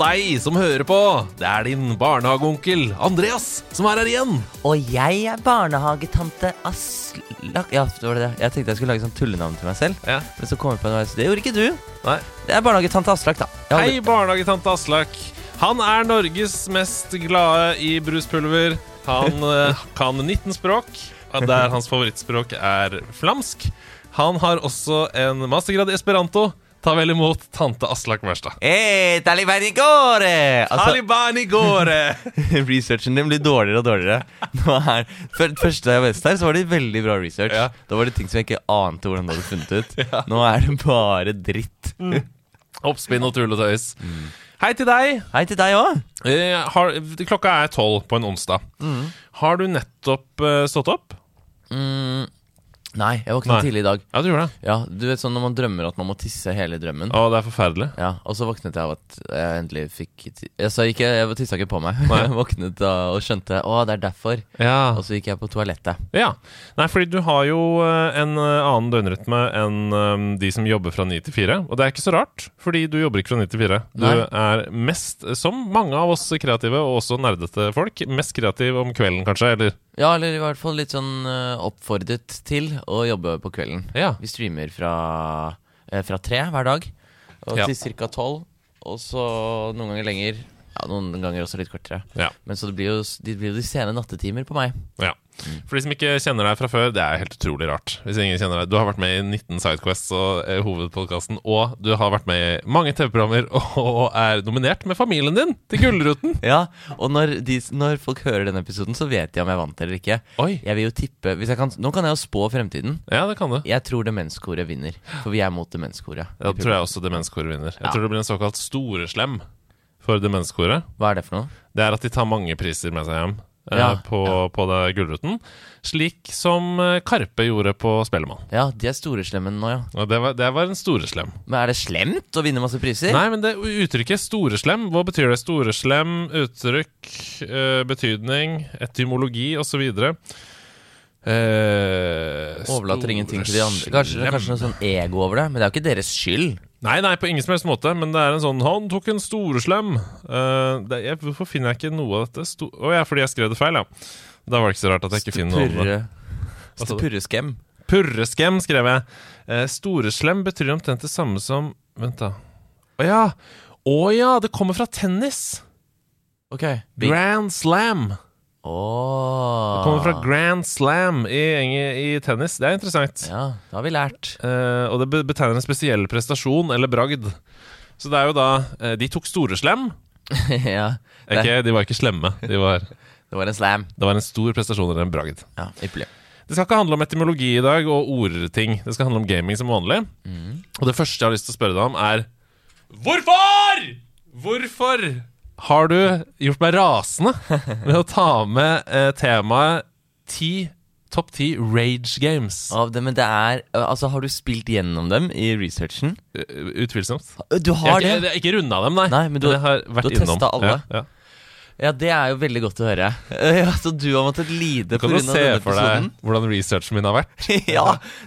På deg som hører på. Det er din barnehageonkel Andreas som er her igjen. Og jeg er barnehagetante Aslak Ja, det var det. Jeg tenkte jeg skulle lage sånn tullenavn til meg selv. Ja. Men så kom jeg på en vei, så det gjorde ikke du. Nei. Det er barnehagetante Aslak, da. Hei, barnehagetante Aslak. Han er Norges mest glade i bruspulver. Han eh, kan 19 språk, der hans favorittspråk er flamsk. Han har også en mastergrad i esperanto. Ta vel imot tante Aslak Mørstad. Hey, Talibanigore! Altså, Taliban i gårde! researchen din blir dårligere og dårligere. Nå er, før, første da jeg var her, så var det veldig bra research. Ja. Da var det ting som jeg ikke ante hvordan du hadde funnet ut. Nå er det bare dritt. Oppspinn og tull og tøys. Hei til deg. Hei til deg òg. Eh, klokka er tolv på en onsdag. Har du nettopp uh, stått opp? Mm, nei, jeg våknet Nei. tidlig i dag. Ja, du gjorde det. Ja, du vet sånn Når man drømmer at man må tisse hele drømmen. Å, det er forferdelig. Ja, Og så våknet jeg av at jeg endelig fikk ti- Jeg sa ikke, jeg tissa ikke på meg. Nei. Jeg våknet da og skjønte å, det er derfor. Ja. Og så gikk jeg på toalettet. ja. Nei, fordi du har jo eh, en eh, annen døgnrytme enn eh, de som jobber fra ni til fire. Og det er ikke så rart, fordi du jobber ikke fra ni til fire. Du Nei. er mest, som mange av oss kreative og også nerdete folk, mest kreativ om kvelden, kanskje? Eller Ja, eller i hvert fall litt sånn eh, oppfordret til å jobbe på kvelden. Ja. Vi streamer fra, eh, fra tre hver dag og Ja. til ca. tolv. Og så noen ganger lenger. Ja, Noen ganger også litt kortere. Ja. Men så det blir jo det blir jo de sene nattetimer på meg. ja. For de som ikke kjenner deg fra før, det er helt utrolig rart. Hvis ingen kjenner deg Du har vært med i 19 Sidequests og eh, hovedpodkasten, og du har vært med i mange TV-programmer og er nominert med familien din til Gullruten. Ja, Og når, de, når folk hører denne episoden, så vet de om jeg vant eller ikke. Oi. Jeg vil jo tippe kan, Nå kan jeg jo spå fremtiden. Ja, det kan du. Jeg tror Demenskoret vinner, for vi er mot Demenskoret. Da tror jeg også Demenskoret vinner. Jeg Ja. tror det blir en såkalt storeslem for Demenskoret. Hva er det for noe? Det er at de tar mange priser med seg hjem Ja, på, på det Gullruten. Slik som eh, Karpe gjorde på Spellemann. Ja, de er storeslemmen nå, ja. ja det var, det var en storeslem. Men er det slemt å vinne masse priser? Nei, men det uttrykket storeslem, hva betyr det? Storeslem, uttrykk, eh, betydning, etymologi osv. Eh, Overlater ingenting til de andre. Kanskje, kanskje noe sånn ego over det, men det er jo ikke deres skyld. Nei, nei, på ingen som helst måte, men det er en sånn Han tok en storeslem. Uh, det, jeg, hvorfor finner jeg ikke noe av dette? Sto oh, ja, fordi jeg skrev det feil, ja. Da var det ikke så rart at jeg ikke finner noe av det. Altså, Stupurreskem. Purreskem, skrev jeg. Uh, storeslem betyr omtrent det samme som Vent, da. Å ja! Å ja, det kommer fra tennis! Ok. Big. Grand slam. Åh. Det kommer fra grand slam i, i tennis. Det er interessant. Ja, det har vi lært. Eh, og det betegner en spesiell prestasjon eller bragd. Så det er jo da eh, De tok store slam. ja. Det, Ikke, de var ikke slemme. De var, det var en slam. det var en stor prestasjon eller en bragd. Ja, ypperlig. Det skal ikke handle om etymologi i dag og ordting. Det skal handle om gaming som vanlig. Og det første jeg har lyst til å spørre deg om, er Hvorfor?! Hvorfor har du gjort meg rasende med å ta med eh, temaet ti topp ti rage games? Av det, men det er Altså, har du spilt gjennom dem i researchen? Uh, Utvilsomt. Du har jeg, det? ikke, ikke runda dem, nei. Nei, men du har- jeg har vært du har testa alle? Ja, ja. Ja, det er jo veldig godt å høre. Ja, Så du har måttet lide Kan du pga. se denne for deg episoden? hvordan researchen min har vært? ja,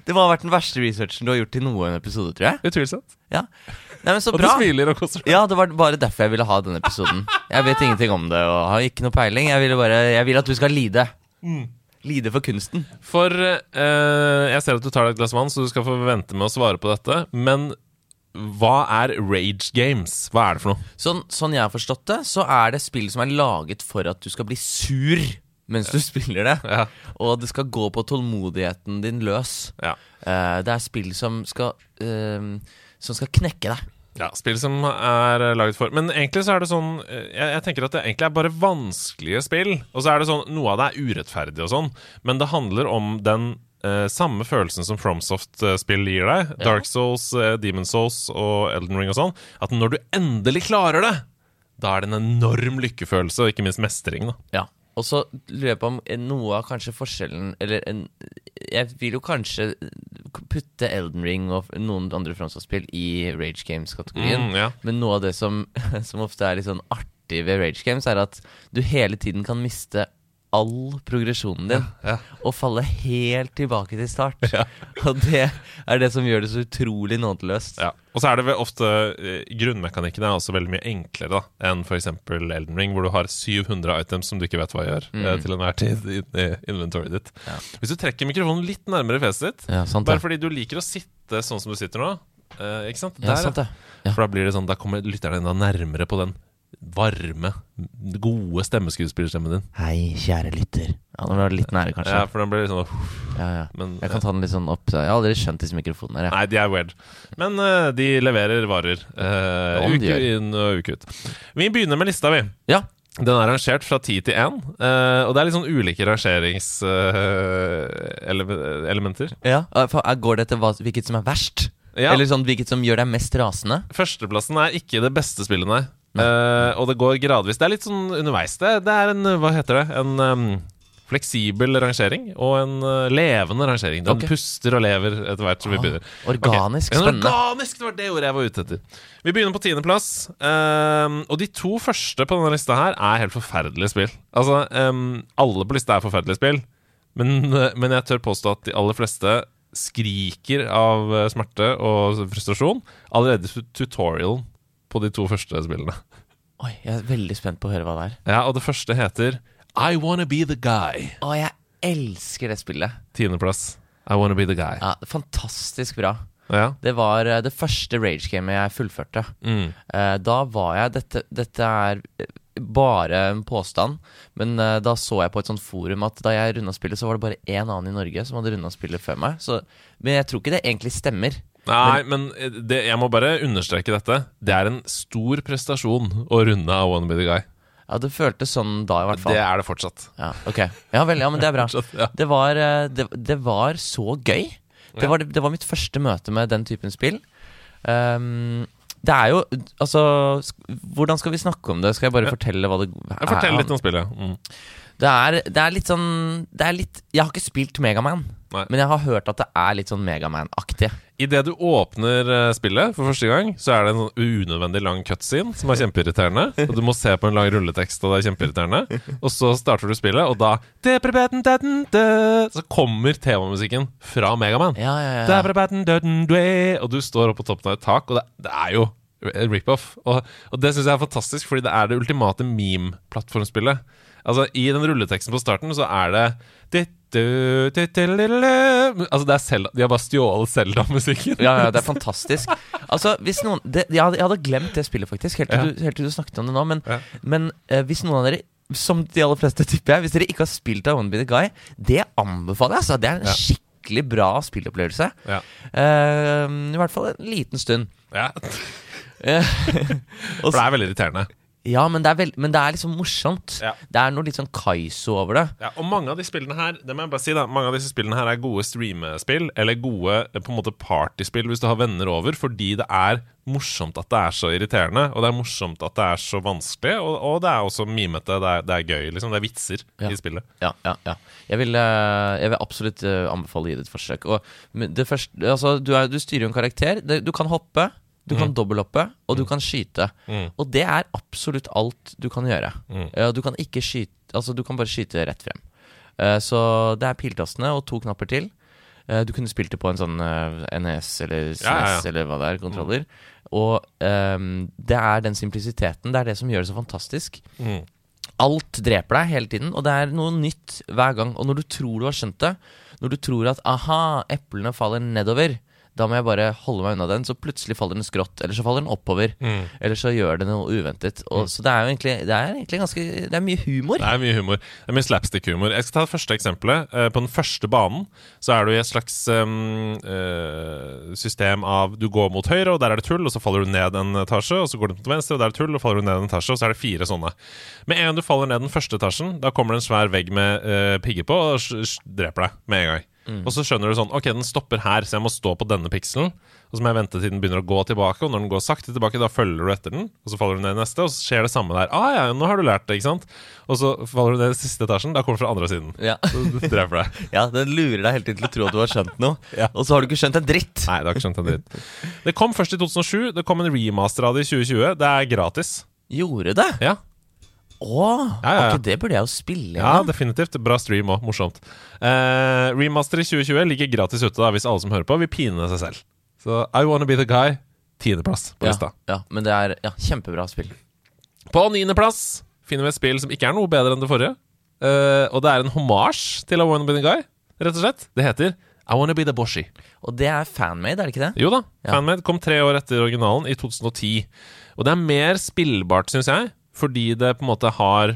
det må ha vært den verste researchen du har gjort til noen episode, tror jeg. Utvilsomt. Ja, Nei, men Så Og du smiler og koser deg. Ja, det var bare derfor jeg ville ha denne episoden. Jeg vet ingenting om det og har ikke noe peiling. Jeg ville bare Jeg vil at du skal lide. Mm. Lide for kunsten. For eh, jeg ser at du tar deg et glass vann, så du skal få vente med å svare på dette. Men hva er rage games? Hva er det for noe? Sånn, sånn jeg har forstått det, så er det spill som er laget for at du skal bli sur mens du spiller det. Ja. Og det skal gå på tålmodigheten din løs. Ja. Uh, det er spill som skal uh, Som skal knekke deg. Ja, spill som er laget for Men egentlig så er det sånn eh, jeg, jeg tenker at det egentlig er bare vanskelige spill. Og så er det sånn Noe av det er urettferdig og sånn, men det handler om den eh, samme følelsen som FromSoft-spill gir deg. Dark Souls, eh, Demon Souls og Elden Ring og sånn. At når du endelig klarer det, da er det en enorm lykkefølelse, og ikke minst mestring. da Ja. Og så lurer jeg på om noe av kanskje forskjellen Eller en, jeg vil jo kanskje putte Elden Ring og noen andre Fromsoft-spill i Rage Games-kategorien. Mm, ja. Men noe av det som, som ofte er litt sånn artig ved Rage Games, er at du hele tiden kan miste all progresjonen din ja. og falle helt tilbake til start. Ja. Og det er det som gjør det så utrolig nådeløst. Ja. Og så er det ofte eh, Grunnmekanikken er også veldig mye enklere da enn f.eks. Elden Ring, hvor du har 700 items som du ikke vet hva gjør, mm. til enhver tid i i inventoryet ditt. Ja. Hvis du trekker mikrofonen litt nærmere fjeset ditt, Ja, sant bare fordi du liker å sitte sånn som du sitter nå, eh, ikke sant? Ja, Der, sant det. Ja. For da blir det sånn Da kommer lytterne enda nærmere på den varme, gode stemmeskuespillerstemmen din. Hei, kjære lytter. Ja, Nå var det litt nære, kanskje. Ja, for den ble litt sånn Ja, ja. Men Jeg kan ta den litt sånn opp. Jeg har aldri skjønt disse mikrofonene her. jeg. Nei, de er weird. Men uh, de leverer varer. Uh, Om de uke gjør. inn og uke ut. Vi begynner med lista, vi. Ja. Den er rangert fra ti til én, eh, og det er litt sånn ulike rangeringselementer. ja. eh, for, eh, Går det etter hva, hvilket som er verst? Ja. Eller sånn hvilket som gjør deg mest rasende? Førsteplassen er ikke det beste spillet, nei. Eh, og det går gradvis. Det er litt sånn underveis. Det, det er en Hva heter det? En um, fleksibel rangering og en uh, levende rangering. Den okay. puster og lever etter hvert som vi Ah, begynner. Organisk okay. Spennende. Organisk, det var det ordet jeg var ute etter. Vi begynner på tiendeplass. Um, og de to første på denne lista her er helt forferdelige spill. Altså, um, alle på lista er forferdelige spill, men, eh, men jeg tør påstå at de aller fleste skriker av smerte og frustrasjon allerede tutorialen på de to første spillene. Oi, Jeg er veldig spent på å høre hva det er. Ja, Og det første heter I Wanna Be The Guy. Å, jeg elsker det spillet. Tiendeplass. I Wanna Be The Guy. Ja, Fantastisk bra. Ja. Det var eh, det første rage-gamet jeg fullførte. Mm. Eh, Da var jeg Dette, dette er eh, bare en påstand, men da så jeg på et sånt forum at da jeg runda spillet, så var det bare én annen i Norge som hadde runda spillet før meg. Så, men jeg tror ikke det egentlig stemmer. Nei, men det, jeg må bare understreke dette. Det er en stor prestasjon å runde av One Be The Guy. Ja, Det føltes sånn da, i hvert fall. Det er det fortsatt. Ja, okay. Ja vel, ja, men det er bra. Fortsatt, ja. Det var, eh, det, det var så gøy. Det, var, det var mitt første møte med den typen spill. Um, det er jo Altså, hvordan skal vi snakke om det? Skal jeg bare fortelle hva det er? Fortell litt om spillet. Mm. Det er, det er litt sånn Det er litt Jeg har ikke spilt Megaman, men jeg har hørt at det er litt sånn Megaman-aktig. Idet du åpner eh, spillet for første gang, så er det en sånn unødvendig lang cutscene som er kjempeirriterende. Og du må se på en lang rulletekst, og det er kjempeirriterende. Og så starter du spillet, og da Så kommer temamusikken fra Megaman. Ja, ja, ja. Og du står oppe på toppen av et tak, og det, det er jo rip-off. Og, og det syns jeg er fantastisk, fordi det er det ultimate meme-plattformspillet. Altså, I den rulleteksten på starten så er det Altså, det er Zelda De har bare stjålet Selda-musikken. Ja, ja, det er fantastisk. Altså, hvis noen det, jeg, hadde, jeg hadde glemt det spillet, faktisk, helt til, Ja. du, helt til du snakket om det nå. Men, Ja. men uh, hvis noen av dere som de aller fleste tipper jeg Hvis dere ikke har spilt av One Be The Guy, det anbefaler jeg. Altså. Det er en Ja. skikkelig bra spillopplevelse. Ja. Uh, I hvert fall en liten stund. ja. For det er veldig irriterende. Ja, men det, er veld, men det er liksom morsomt. Ja. Det er noe litt sånn Kaizo over det. Ja, og mange av de spillene her Det må jeg bare si da Mange av disse spillene her er gode streamespill, eller gode eh, på en måte partyspill hvis du har venner over, fordi det er morsomt at det er så irriterende, og det er morsomt at det er så vanskelig, og, og det er også mimete. Det er, det er gøy, liksom. Det er vitser Ja. i spillet. Ja, ja, ja. Jeg vil, eh, jeg vil absolutt eh, anbefale å gi det et forsøk. Og det første, altså, du, er, du styrer jo en karakter. Du kan hoppe, du kan dobbelthoppe, og du kan skyte. Mm. Og det er absolutt alt du kan gjøre. Mm. Ja, du kan ikke skyte Altså, du kan bare skyte rett frem. Eh, så det er piltastene og to knapper til. Eh, du kunne spilt det på en sånn eh, NES eller SNES Ja, ja, ja. eller hva det er, kontroller. Og um, det er den simplisiteten. Det er det som gjør det så fantastisk. Mm. Alt dreper deg hele tiden, og det er noe nytt hver gang. Og når du tror du har skjønt det, når du tror at aha, eplene faller nedover, da må jeg bare holde meg unna den, så plutselig faller den skrått, eller så faller den oppover. Mm. Eller så gjør det noe uventet. Og, Så det er jo egentlig, det er egentlig ganske Det er mye humor. Det er mye humor. Det er mye slapstick-humor. Jeg skal ta det første eksempelet. Eh, På den første banen så er du i et slags um, system av Du går mot høyre, og der er det tull, og så faller du ned en etasje. Og så går du mot venstre, og der er det tull, og faller du ned en etasje. Og så er det fire sånne. Med en gang du faller ned den første etasjen, da kommer det en svær vegg med uh, pigger på og dreper deg med en gang. Og så skjønner du sånn Ok, den stopper her, så jeg må stå på denne pikselen. Og så må jeg vente til den begynner å gå tilbake, og når den går sakte tilbake, da følger du etter den. Og så faller du ned i neste, og så skjer det samme der. Ah, ja, nå har du lært det, ikke sant? Og så faller du ned i siste etasjen, da kommer du fra andre siden. Ja. Så du dreper deg. ja, den lurer deg hele tiden til å tro at du har skjønt noe, Ja. og så har du ikke skjønt en dritt. Nei, du har ikke skjønt en dritt. Det kom først i 2007. Det kom en remaster av det i 2020. Det er gratis. Gjorde det? Ja, Å, Ja, ja, ja. ok, det burde jeg jo spille. ja da. definitivt. Bra stream òg. Morsomt. Eh, remaster i 2020 ligger gratis ute da, hvis alle som hører på, vil pine seg selv. Så I Wanna Be The Guy, tiendeplass på lista. ja, men det er ja, kjempebra spill. På niendeplass finner vi et spill som ikke er noe bedre enn det forrige. Eh, og det er en homasj til I Wanna Be The Guy, rett og slett. Det heter I Wanna Be The Boshi. Og det er fanmade, er det ikke det? Jo da, Ja. Fanmade kom tre år etter originalen, i 2010. Og det er mer spillbart, syns jeg, fordi det på en måte har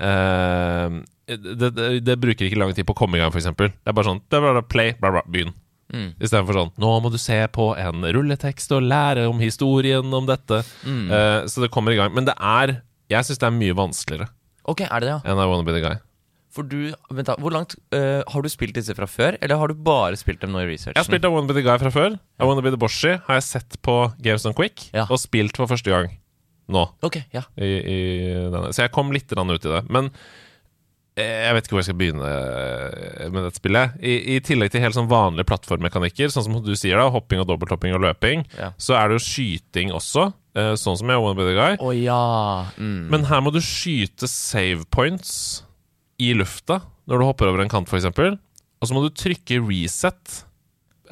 eh, det, det, det bruker ikke lang tid på å komme i gang, f.eks. Det er bare sånn det er bare play, bla, bla, begynn. Mm. Istedenfor sånn Nå må du se på en rulletekst og lære om historien om dette. Mm. Eh, så det kommer i gang. Men det er Jeg syns det er mye vanskeligere Ok, er det det, ja? enn I Wanna Be The Guy. For du, vent da, hvor langt øh, Har du spilt disse fra før, eller har du bare spilt dem nå i researchen? Jeg har spilt I Wanna Be The Guy fra før. I Wanna Be The Boshi har jeg sett på Games on Quick, Ja. og spilt for første gang nå. Okay, ja i, i. Så jeg kom litt ut i det. Men eh, jeg vet ikke hvor jeg skal begynne eh, med dette spillet. I, I tillegg til helt sånn vanlige plattformmekanikker, sånn som du sier da, hopping og dobbelthopping og løping, Ja. så er det jo skyting også, eh, sånn som i One Better Guy. Oh, ja mm. Men her må du skyte save points i lufta når du hopper over en kant, f.eks. Og så må du trykke reset,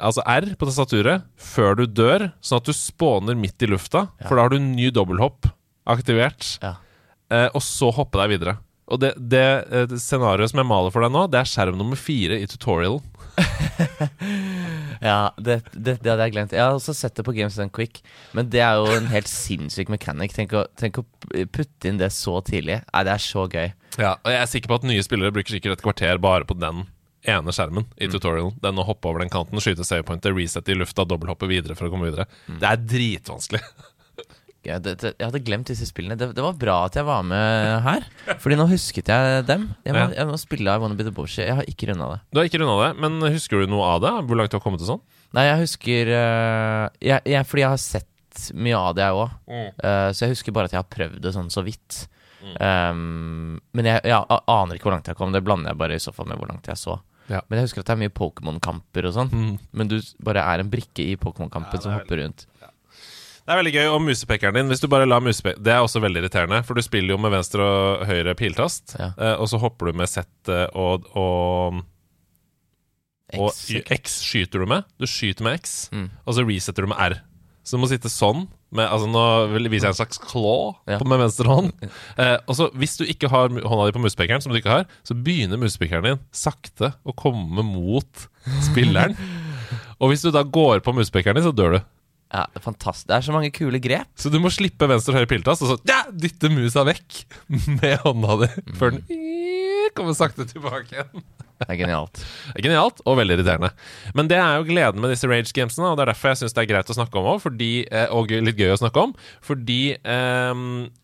altså R på tastaturet, før du dør, sånn at du spåner midt i lufta. For da har du ny dobbelthopp aktivert, Ja. eh, og så hoppe deg videre. Og det, det, eh, det scenarioet som jeg maler for deg nå, det er skjerm nummer fire i tutorialen. Ja, det, det, det hadde jeg glemt. Jeg har også sett det på Games Done Quick, men det er jo en helt sinnssyk mechanic. Tenk å, tenk å putte inn det så tidlig. Nei, det er så gøy. Ja, og jeg er sikker på at nye spillere bruker sikkert et kvarter bare på den ene skjermen i tutorialen. Den å hoppe over den kanten, skyte savepointer, resette i lufta, dobbelthoppe videre for å komme videre. Det er dritvanskelig. Ja, det, det, jeg hadde glemt disse spillene. Det, det var bra at jeg var med her, Fordi nå husket jeg dem. Jeg må, jeg må spille I Wanna Be The Boshi. Jeg har ikke runda det. Du har ikke runda det, men husker du noe av det? Hvor langt du har kommet til sånn? Nei, jeg husker øh, jeg, jeg, Fordi jeg har sett mye av det, jeg òg. så jeg husker bare at jeg har prøvd det sånn så vidt. Um, men jeg, jeg aner ikke hvor langt jeg kom. Det blander jeg bare i så fall med hvor langt jeg så. Ja. Men jeg husker at det er mye Pokémon-kamper og sånn. Mm. Men du bare er en brikke i Pokémon-kampen Ja, som er hopper rundt. Det er veldig gøy. Og musepekeren din, hvis du bare lar musepe... Det er også veldig irriterende, for du spiller jo med venstre og høyre piltast, eh, og så hopper du med Z eh, og, og, og X, X skyter du med. Du skyter med X, Mm. og så resetter du med R. Så du må sitte sånn. Med, altså Nå viser jeg en slags claw Ja. med venstre hånd. Eh, og så Hvis du ikke har hånda di på musepekeren, som du ikke har, så begynner musepekeren din sakte å komme mot spilleren. og hvis du da går på musepekeren din, så dør du. Ja, det fantastisk. Det er så mange kule grep. Så du må slippe venstre og høyre piltass, og så ja, dytte musa vekk med hånda di før den kommer sakte tilbake igjen. Det er genialt. Genialt og veldig irriterende. Men det er jo gleden med disse rage gamesene, og det er derfor jeg syns det er greit å snakke om òg, og litt gøy å snakke om. Fordi um,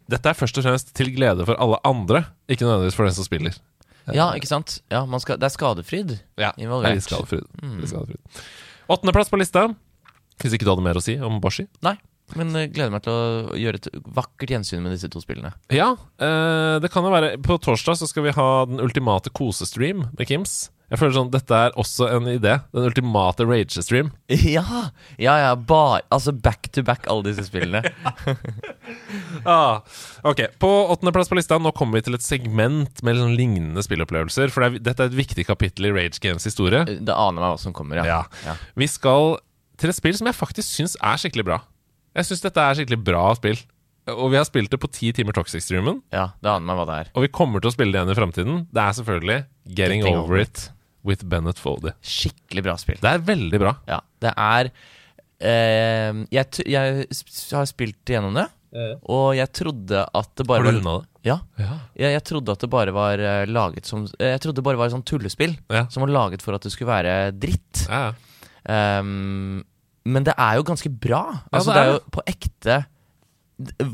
dette er først og fremst til glede for alle andre, ikke nødvendigvis for den som spiller. Ja, ikke sant? Ja, man skal, det er skadefryd Ja, involvert. Litt skadefryd. Litt skadefryd. Åttendeplass på lista. Hvis ikke du hadde mer å si om Boshi? Nei, men jeg gleder meg til å gjøre et vakkert gjensyn med disse to spillene. Ja, eh, det kan jo være På torsdag så skal vi ha den ultimate kosestream med Kims. Jeg føler sånn, Dette er også en idé. Den ultimate rage-stream. Ja! Ja, ja, bare Altså back to back, alle disse spillene. Ah, ok, På åttendeplass på lista Nå kommer vi til et segment med sånn lignende spillopplevelser. For det er, dette er et viktig kapittel i Rage Games historie. Det aner meg hva som kommer, ja. Ja. ja. Vi skal til et spill som jeg faktisk syns er skikkelig bra. Jeg syns dette er skikkelig bra spill. Og vi har spilt det på ti timer Toxic-streamen. Ja, det aner meg hva det er. Og vi kommer til å spille det igjen i framtiden. Det er selvfølgelig Getting, Getting Over It with Bennett Foldy. Skikkelig bra spill. Det er veldig bra. Ja, det er eh, jeg, t- jeg har spilt gjennom det, og jeg trodde at det bare Har du var runda det? Ja. Ja. Jeg, jeg trodde at det bare var eh, laget som eh, Jeg trodde det bare var et sånt tullespill Ja. som var laget for at det skulle være dritt. ja. Ehm, men det er jo ganske bra. Altså, det er er jo på ekte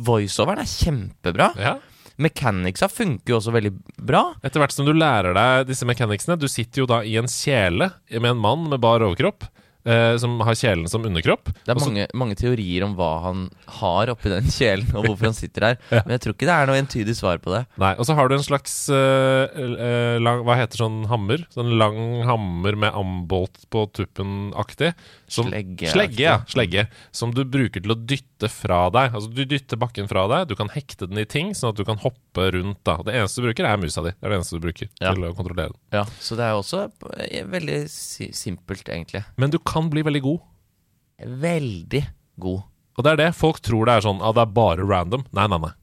Voiceoveren er kjempebra. ja. Mechanicsa funker jo også veldig bra. Etter hvert som du lærer deg disse mechanicsene Du sitter jo da i en kjele med en mann med bar overkropp, eh, som har kjelen som underkropp. Det er Og så- mange, mange teorier om hva han har oppi den kjelen, og hvorfor han sitter der. Men jeg tror ikke det er noe entydig svar på det. Nei, Og så har du en slags eh, eh, lang, Hva heter sånn hammer? Sånn lang hammer med ambolt på tuppen-aktig. Slegge, Slegge, ja. Slegge. Som du bruker til å dytte fra deg. Altså Du dytter bakken fra deg, du kan hekte den i ting, sånn at du kan hoppe rundt. da Det eneste du bruker, er musa di. Det er det eneste du bruker Ja. til å kontrollere den. Ja, Så det er også eh, veldig si simpelt, egentlig. Men du kan bli veldig god. Veldig god. Og det er det. Folk tror det er sånn at det er bare random. Nei, nei, nei.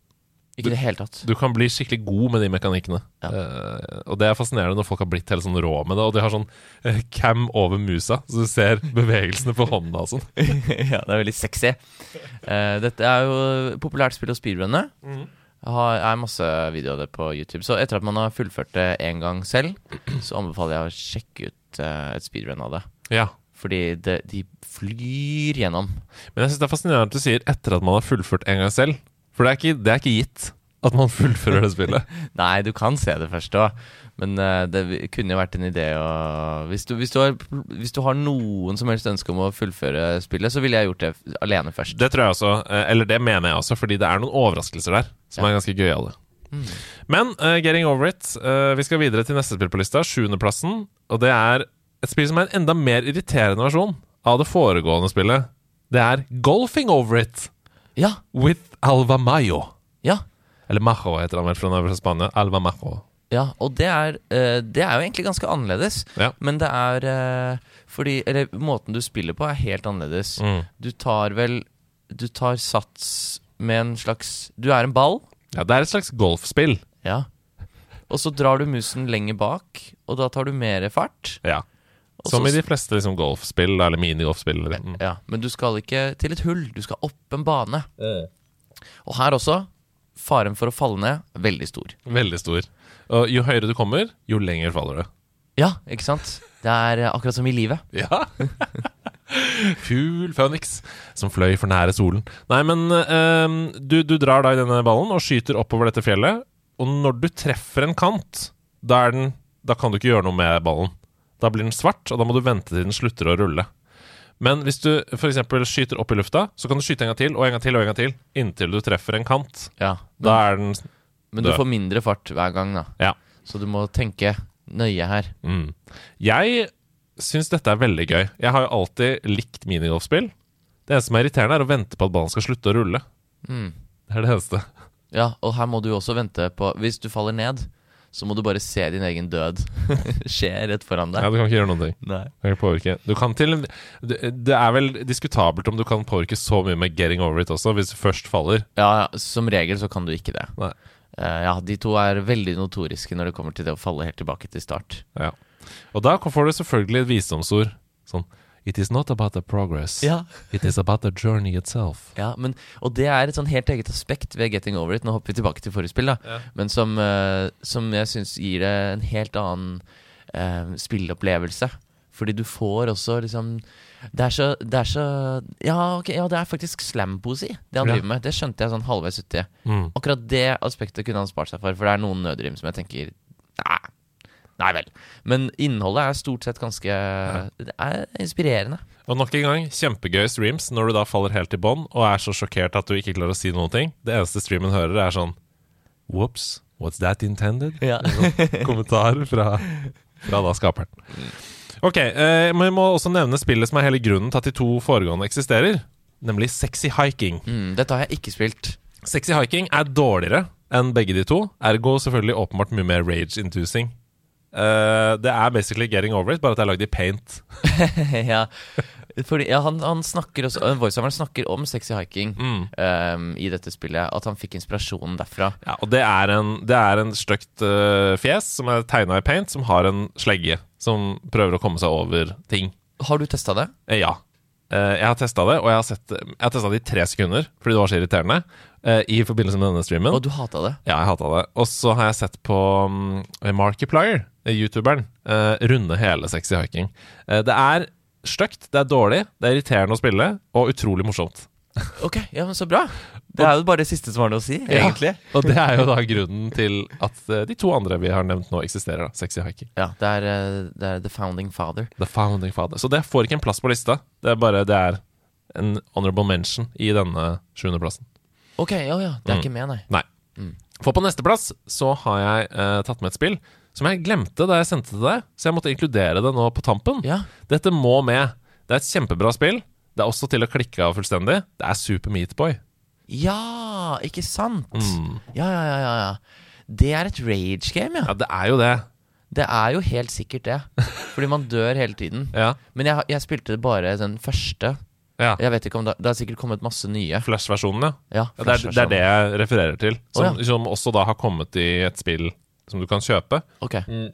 Ikke i det hele tatt. Du kan bli skikkelig god med de mekanikkene. Ja. Uh, og det er fascinerende når folk har blitt helt sånn rå med det. Og de har sånn uh, cam over musa, så du ser bevegelsene på hånda og sånn. ja, det er veldig sexy. Uh, dette er jo populært spill å speedrunne. Jeg har er masse videoer av det på YouTube. Så etter at man har fullført det én gang selv, så anbefaler jeg å sjekke ut et speedrun av det. Ja. Fordi det, de flyr gjennom. Men jeg syns det er fascinerende at du sier etter at man har fullført en gang selv. For det er ikke, det er ikke gitt at man fullfører det spillet. Nei, du kan se det først òg, men eh, det kunne jo vært en idé å hvis du, hvis, du har, hvis du har noen som helst ønske om å fullføre spillet, så ville jeg gjort det alene først. Det tror jeg også, eh, eller det mener jeg også, fordi det er noen overraskelser der som Ja. er ganske gøyale. Mm. Men uh, getting over it. Uh, vi skal videre til neste spill på lista, sjuendeplassen. Og det er et spill som er en enda mer irriterende versjon av det foregående spillet. Det er Golfing Over It Ja, with Alva Mayo. ja. Eller Majo heter han vel, han er fra Spania. Alva Majo. Ja, og det er, eh, det er jo egentlig ganske annerledes. Ja. Men det er eh, fordi Eller måten du spiller på, er helt annerledes. Mm. Du tar vel Du tar sats med en slags Du er en ball. ja, det er et slags golfspill. Ja. Og så drar du musen lenger bak, og da tar du mer fart. Ja. Og Som i de fleste liksom, golfspill, eller minigolfspill. eller- Mm. Ja, Men du skal ikke til et hull, du skal opp en bane. Og her også, faren for å falle ned, veldig stor. Veldig stor. Og jo høyere du kommer, jo lenger faller du. Ja, ikke sant? Det er eh, akkurat som i livet. Ja. Fugl Phoenix som fløy for nære solen. Nei, men um, du, du drar da i denne ballen og skyter oppover dette fjellet. Og når du treffer en kant, da, den, da kan du ikke gjøre noe med ballen. Da blir den svart, og da må du vente til den slutter å rulle. Men hvis du f.eks. skyter opp i lufta, så kan du skyte en gang til og en gang til og en gang til inntil du treffer en kant. Ja, Da er den Men du får mindre fart hver gang, da. Ja. Så du må tenke nøye her. Mm. Jeg syns dette er veldig gøy. Jeg har jo alltid likt minigolfspill. Det eneste som er irriterende, er å vente på at ballen skal slutte å rulle. Mm. Det er det eneste. Ja, og her må du jo også vente på Hvis du faller ned, så må du bare se din egen død skje rett foran deg. Ja. Du kan ikke gjøre noen ting. Nei. Du kan ikke påvirke. Du kan til det, er vel diskutabelt om du kan påvirke så mye med getting over it også, hvis du først faller. Ja, ja, som regel så kan du ikke det. Nei. Eh, ja, de to er veldig notoriske når det kommer til det å falle helt tilbake til start. Ja. Og da får du selvfølgelig et visdomsord. Sånn It is not about the progress. Ja. It is about the journey itself. Ja, men, og det er et sånn helt eget aspekt ved Getting Over It. Nå hopper vi tilbake til forrige spill, da. Ja. Men som, uh, som jeg syns gir det en helt annen uh, spilleopplevelse. Fordi du får også liksom Det er så, det er så ja, ok, ja, det er faktisk slampoesi, det han driver med. Det skjønte jeg sånn halvveis uti. Mm. Akkurat det aspektet kunne han spart seg for, for det er noen nødrim som jeg tenker Nei, nei vel. Men innholdet er stort sett ganske Det er inspirerende. Og nok en gang, kjempegøy streams når du da faller helt i bånn og er så sjokkert at du ikke klarer å si noen ting. Det eneste streamen hører, er sånn Whoops, what's that intended? Ja. Kommentar fra, fra da skaperen. Ok, eh, men vi må også nevne spillet som er hele grunnen til at de to foregående eksisterer. Nemlig Sexy Hiking. Mm, dette har jeg ikke spilt. Sexy Hiking er dårligere enn begge de to. Ergo selvfølgelig åpenbart mye mer rage-inducing. Eh, det er basically getting over it, bare at det er lagd i paint. ja, fordi ja, han, han snakker også uh, Voiceoveren snakker om sexy hiking Mm. um, i dette spillet. At han fikk inspirasjonen derfra. Ja, og det er en, det er en stygt uh, fjes som er tegna i paint, som har en slegge som prøver å komme seg over ting. Har du testa det? Eh, ja. Uh, jeg har testa det, og jeg har, sett, jeg har testa det i tre sekunder fordi det var så irriterende. Eh, I forbindelse med denne streamen. Og du hata det? Ja, jeg hata det. Og så har jeg sett på um, Markiplier, eh, youtuberen, eh, runde hele Sexy Hiking. Eh, det er stygt, det er dårlig, det er irriterende å spille, og utrolig morsomt. Ok, ja, men så bra. Det er jo bare det siste som har noe å si, egentlig. Og det er jo da grunnen til at eh, de to andre vi har nevnt nå, eksisterer. da Sexy hiking. Ja, det er, det er The Founding Father. The Founding Father. Så det får ikke en plass på lista. Det er bare det er en honorable mention i denne sjuendeplassen. Ok, ja, ja. Det er Mm. ikke med, nei. Nei. Mm. For på nesteplass så har jeg eh, tatt med et spill som jeg glemte da jeg sendte til deg, så jeg måtte inkludere det nå på tampen. Ja. Dette må med. Det er et kjempebra spill. Det er også til å klikke av fullstendig. Det er Super Meat Boy. ja, ikke sant? Mm. Ja, ja, ja, ja, ja. Det er et rage game, ja. Ja, det er jo det. Det er jo helt sikkert det. Fordi man dør hele tiden. Ja. Men jeg, jeg spilte bare den første. Ja. Jeg vet ikke om Det, det har sikkert kommet masse nye. Flash-versjonene. ja. Ja det, er, det er det jeg refererer til. Som, oh, som også da har kommet i et spill som du kan kjøpe. Ok Mm.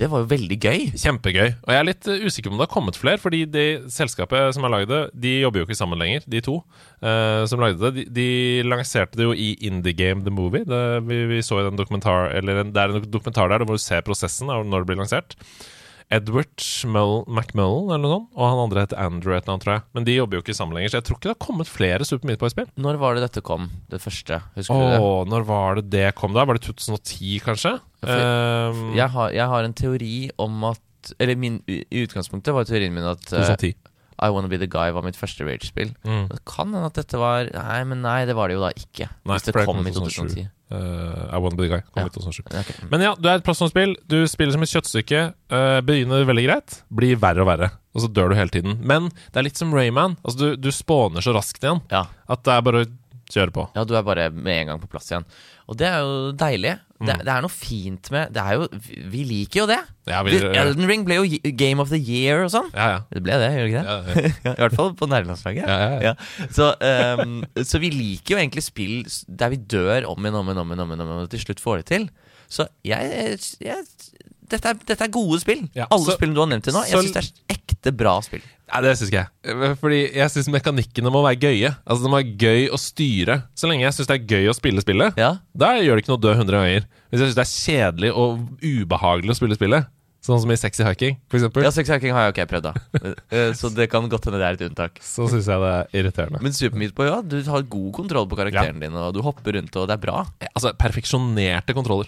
Det var jo veldig gøy. Kjempegøy. Og jeg er litt uh, usikker på om det har kommet flere, fordi de, selskapet som har lagd det, de jobber jo ikke sammen lenger, de to uh, som lagde det. De, de lanserte det jo i Indie Game The Movie. Det, vi, vi så i den dokumentar Eller en, det er en dokumentar der hvor du ser prosessen av når det blir lansert. Edward Mull, McMullen eller noe sånt, og han andre heter Andrew et eller annet, tror jeg. Men de jobber jo ikke sammen lenger, så jeg tror ikke det har kommet flere Super Meat Boy-spill. Når var det dette kom? Det første? Husker Åh, du det? når var det det kom da? Var det 2010, kanskje? for- Ehm, Jeg har, jeg har en teori om at Eller min, i utgangspunktet var teorien min at eh, 2010. I Wanna Be The Guy var mitt første rage-spill. Mm. Det kan hende at dette var Nei, men nei, det var det jo da ikke. Nei, hvis det kom kom i i 2007. 2010. Uh, I Wanna Be The Guy kom Ja. i 2007. Okay. Men ja, du er et plattformspill. Du spiller som et kjøttstykke. Uh, begynner veldig greit, blir verre og verre. Og så dør du hele tiden. Men det er litt som Rayman. Altså, du, du spåner så raskt igjen Ja. at det er bare å kjøre på. Ja, du er bare med en gang på plass igjen. Og det er jo deilig. Det, Mm. det er noe fint med Det er jo Vi, liker jo det. Ja, vi, ja, Elden Ring ble jo Game of the Year og sånn. ja. Det ble det, gjør det ikke det? ja, ja. Ja, I hvert fall på nærlandslaget. Ja, ja, ja. Så, um, så vi liker jo egentlig spill der vi dør om igjen, om igjen, om igjen, og til slutt får det til. Så jeg, jeg dette, er, dette er gode spill. Ja, Alle så- spillene du har nevnt til nå. Jeg syns det er ekte bra spill. Nei, det syns ikke jeg. Fordi jeg syns mekanikkene må være gøye. Altså Det må være gøy å styre. Så lenge jeg syns det er gøy å spille spillet, Ja, da gjør det ikke noe å dø 100 ganger. Hvis jeg syns det er kjedelig og ubehagelig å spille spillet, sånn som i Sexy Hiking, for eksempel, ja sexy hiking har jeg ikke prøvd, da. Eh, Så det kan godt hende det er et unntak. så syns jeg det er irriterende. Men Super Meat Boy, ja, du har god kontroll på karakteren din, og du hopper rundt, og det er bra. Altså, perfeksjonerte kontroller,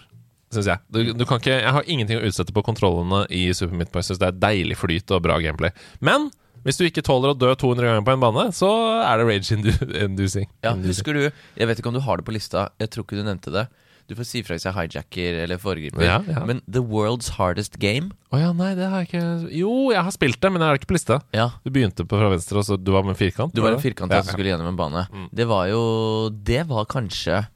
syns jeg. Du, du kan ikke, jeg har ingenting å utsette på kontrollene i Super Meat Boy. Syns det er deilig flyt og bra gameplay. Men hvis du ikke tåler å dø 200 ganger på en bane, så er det rage-inducing. Ja, Husker du Jeg vet ikke om du har det på lista, jeg tror ikke du nevnte det. Du får si fra hvis jeg hijacker eller foregriper. Ja, ja. Men The World's Hardest Game Å ja, nei, det har jeg ikke Jo, jeg har spilt det, men jeg har det ikke på lista. Ja, Du begynte på fra venstre, og så du var med en firkant? Du var en firkant Ja, som skulle gjennom en bane. Mm. Det var jo Det var kanskje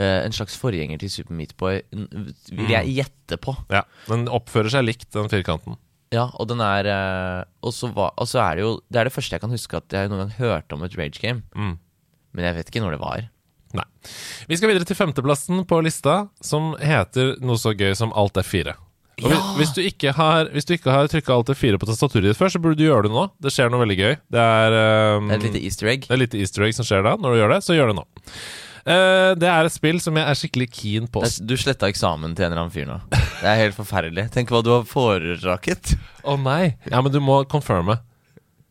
en slags forgjenger til Super Meat Boy, vil jeg Mm. gjette på. ja. Den oppfører seg likt, den firkanten. Ja, og den er eh, Og så er det jo Det er det første jeg kan huske at jeg noen gang hørte om et rage game. Mm. Men jeg vet ikke når det var. Nei. Vi skal videre til femteplassen på lista, som heter noe så gøy som Alt er fire. Og Ja! hvis du ikke har, hvis du ikke har trykka Alt er fire på tastaturet ditt før, så burde du gjøre det nå. Det skjer noe veldig gøy. Det er, um, Det er et lite easter egg. det er et lite easter egg som skjer da. Når du gjør det, så gjør det nå. Eh, det er et spill som jeg er skikkelig keen på. Er, du sletta eksamen til en eller annen fyr nå. Det er helt forferdelig. Tenk hva du har forårsaket. Å nei! Ja, men du må confirme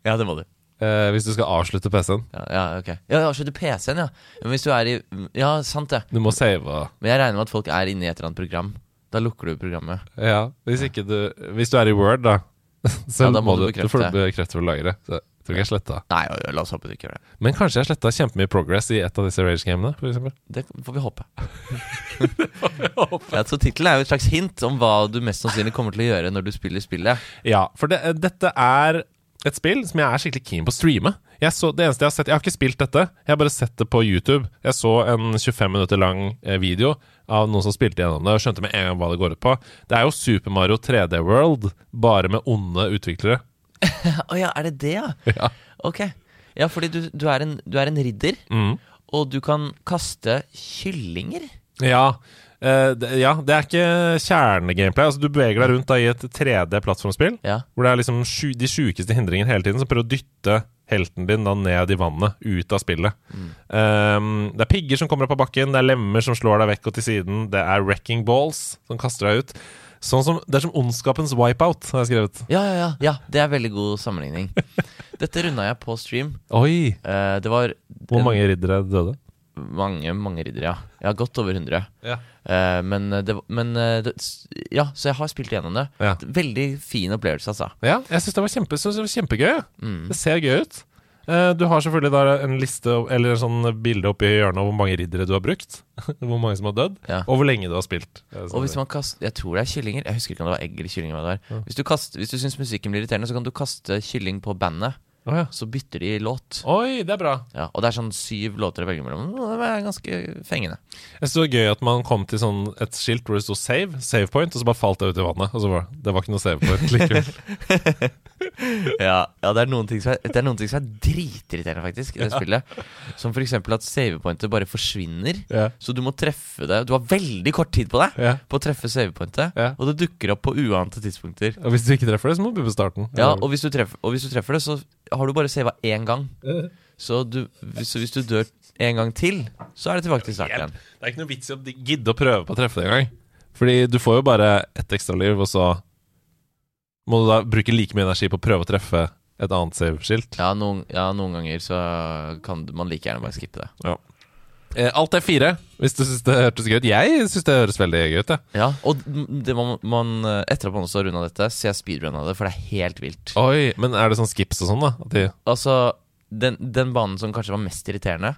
Ja, det må du. Uh, hvis du skal avslutte PC-en. Ja, ja ok Ja, avslutte PC-en, ja. Men hvis du er i Ja, sant det. Du må save. Men jeg regner med at folk er inne i et eller annet program. Da lukker du programmet. Ja, hvis ikke du Hvis du er i Word, da, så Ja, da må må du bekrefte. du får bekrefte. bekrefte for lageret. Tror ikke jeg sletta. Nei, la oss håpe du ikke gjør det. Men kanskje jeg sletta kjempemye progress i et av disse Rage-gamene, for eksempel. Det får vi håpe. ja, så tittelen er jo et slags hint om hva du mest sannsynlig kommer til å gjøre når du spiller spillet. Ja, for det, dette er et spill som jeg er skikkelig keen på å streame. Jeg, så, det eneste jeg har sett Jeg har ikke spilt dette, jeg har bare sett det på YouTube. Jeg så en 25 minutter lang eh, video av noen som spilte gjennom det, og skjønte med en gang hva det går ut på. Det er jo Super Mario 3D World, bare med onde utviklere. Å ja, er det det, ja? Ja. Ok. Ja, fordi du, du, er, en, du er en ridder, Mm. og du kan kaste kyllinger. Ja, eh, det, ja, det er ikke kjernegameplay. Altså, du beveger deg rundt da, i et 3D-plattformspill, Ja. hvor det er liksom sju, de sjukeste hindringene hele tiden som prøver å dytte helten din da ned i vannet, ut av spillet. Um, det er pigger som kommer opp av bakken, det er lemmer som slår deg vekk og til siden, det er wrecking balls som kaster deg ut. Sånn som, det er som ondskapens wipeout, har jeg skrevet. Ja, ja, ja, ja. Det er veldig god sammenligning. Dette runda jeg på stream. Oi! Eh, det var Hvor mange riddere døde? mange, mange riddere, ja. Ja, godt over 100. Ja. Eh, men det, men eh, det, Ja, så jeg har spilt gjennom det. Ja. Veldig fin opplevelse, altså. Ja, jeg syns det var kjempe, det var kjempegøy. Mm. Det ser gøy ut. Eh, Du har selvfølgelig der en liste Eller en sånn bilde oppi hjørnet av hvor mange riddere du har brukt. hvor mange som har dødd, Ja. og hvor lenge du har spilt. Eh, Og hvis man kaster Jeg tror det er kyllinger. Jeg husker ikke om det var egg eller kylling. eller Hva det var. Ja. Hvis du, kaster, hvis du syns musikken blir irriterende, så kan du kaste kylling på bandet. Oh, ja. Så bytter de låt. Oi, det er bra. Ja, og det er sånn syv låter å velge mellom. Det er ganske fengende. Jeg synes det var gøy at man kom til sånn et skilt hvor det sto 'save', save point, og så bare falt det ut i vannet. Og så var det, det var ikke noe save point likevel. Ja, ja det, er noen ting som er, det er noen ting som er dritirriterende, faktisk, i det spillet. Som f.eks. at savepointet bare forsvinner. Så du må treffe det Du har veldig kort tid på deg på å treffe savepointet, og det dukker opp på uante tidspunkter. Og hvis du ikke treffer det, så må du begynne på starten. Ja, og hvis, du treffer, og hvis du treffer det, så har du bare sava én gang. Så du, hvis, hvis du dør en gang til, så er det tilbake til start igjen. Det er ikke noe vits i å gidde å prøve på å treffe det engang. Fordi du får jo bare ett ekstra liv, og så må du da bruke like mye energi på å prøve å treffe et annet save-skilt. Ja ja, noen ganger så kan man like gjerne bare skippe det. Ja. alt er fire, hvis du syns det hørtes gøy ut. Jeg syns det høres veldig gøy ut. Ja. Ja, Og det man, man, etter at man også har runda dette, ser jeg speedrunna det, for det er helt vilt. Oi, Men er det sånn skips og sånn, da? De, Altså, den, den banen som kanskje var mest irriterende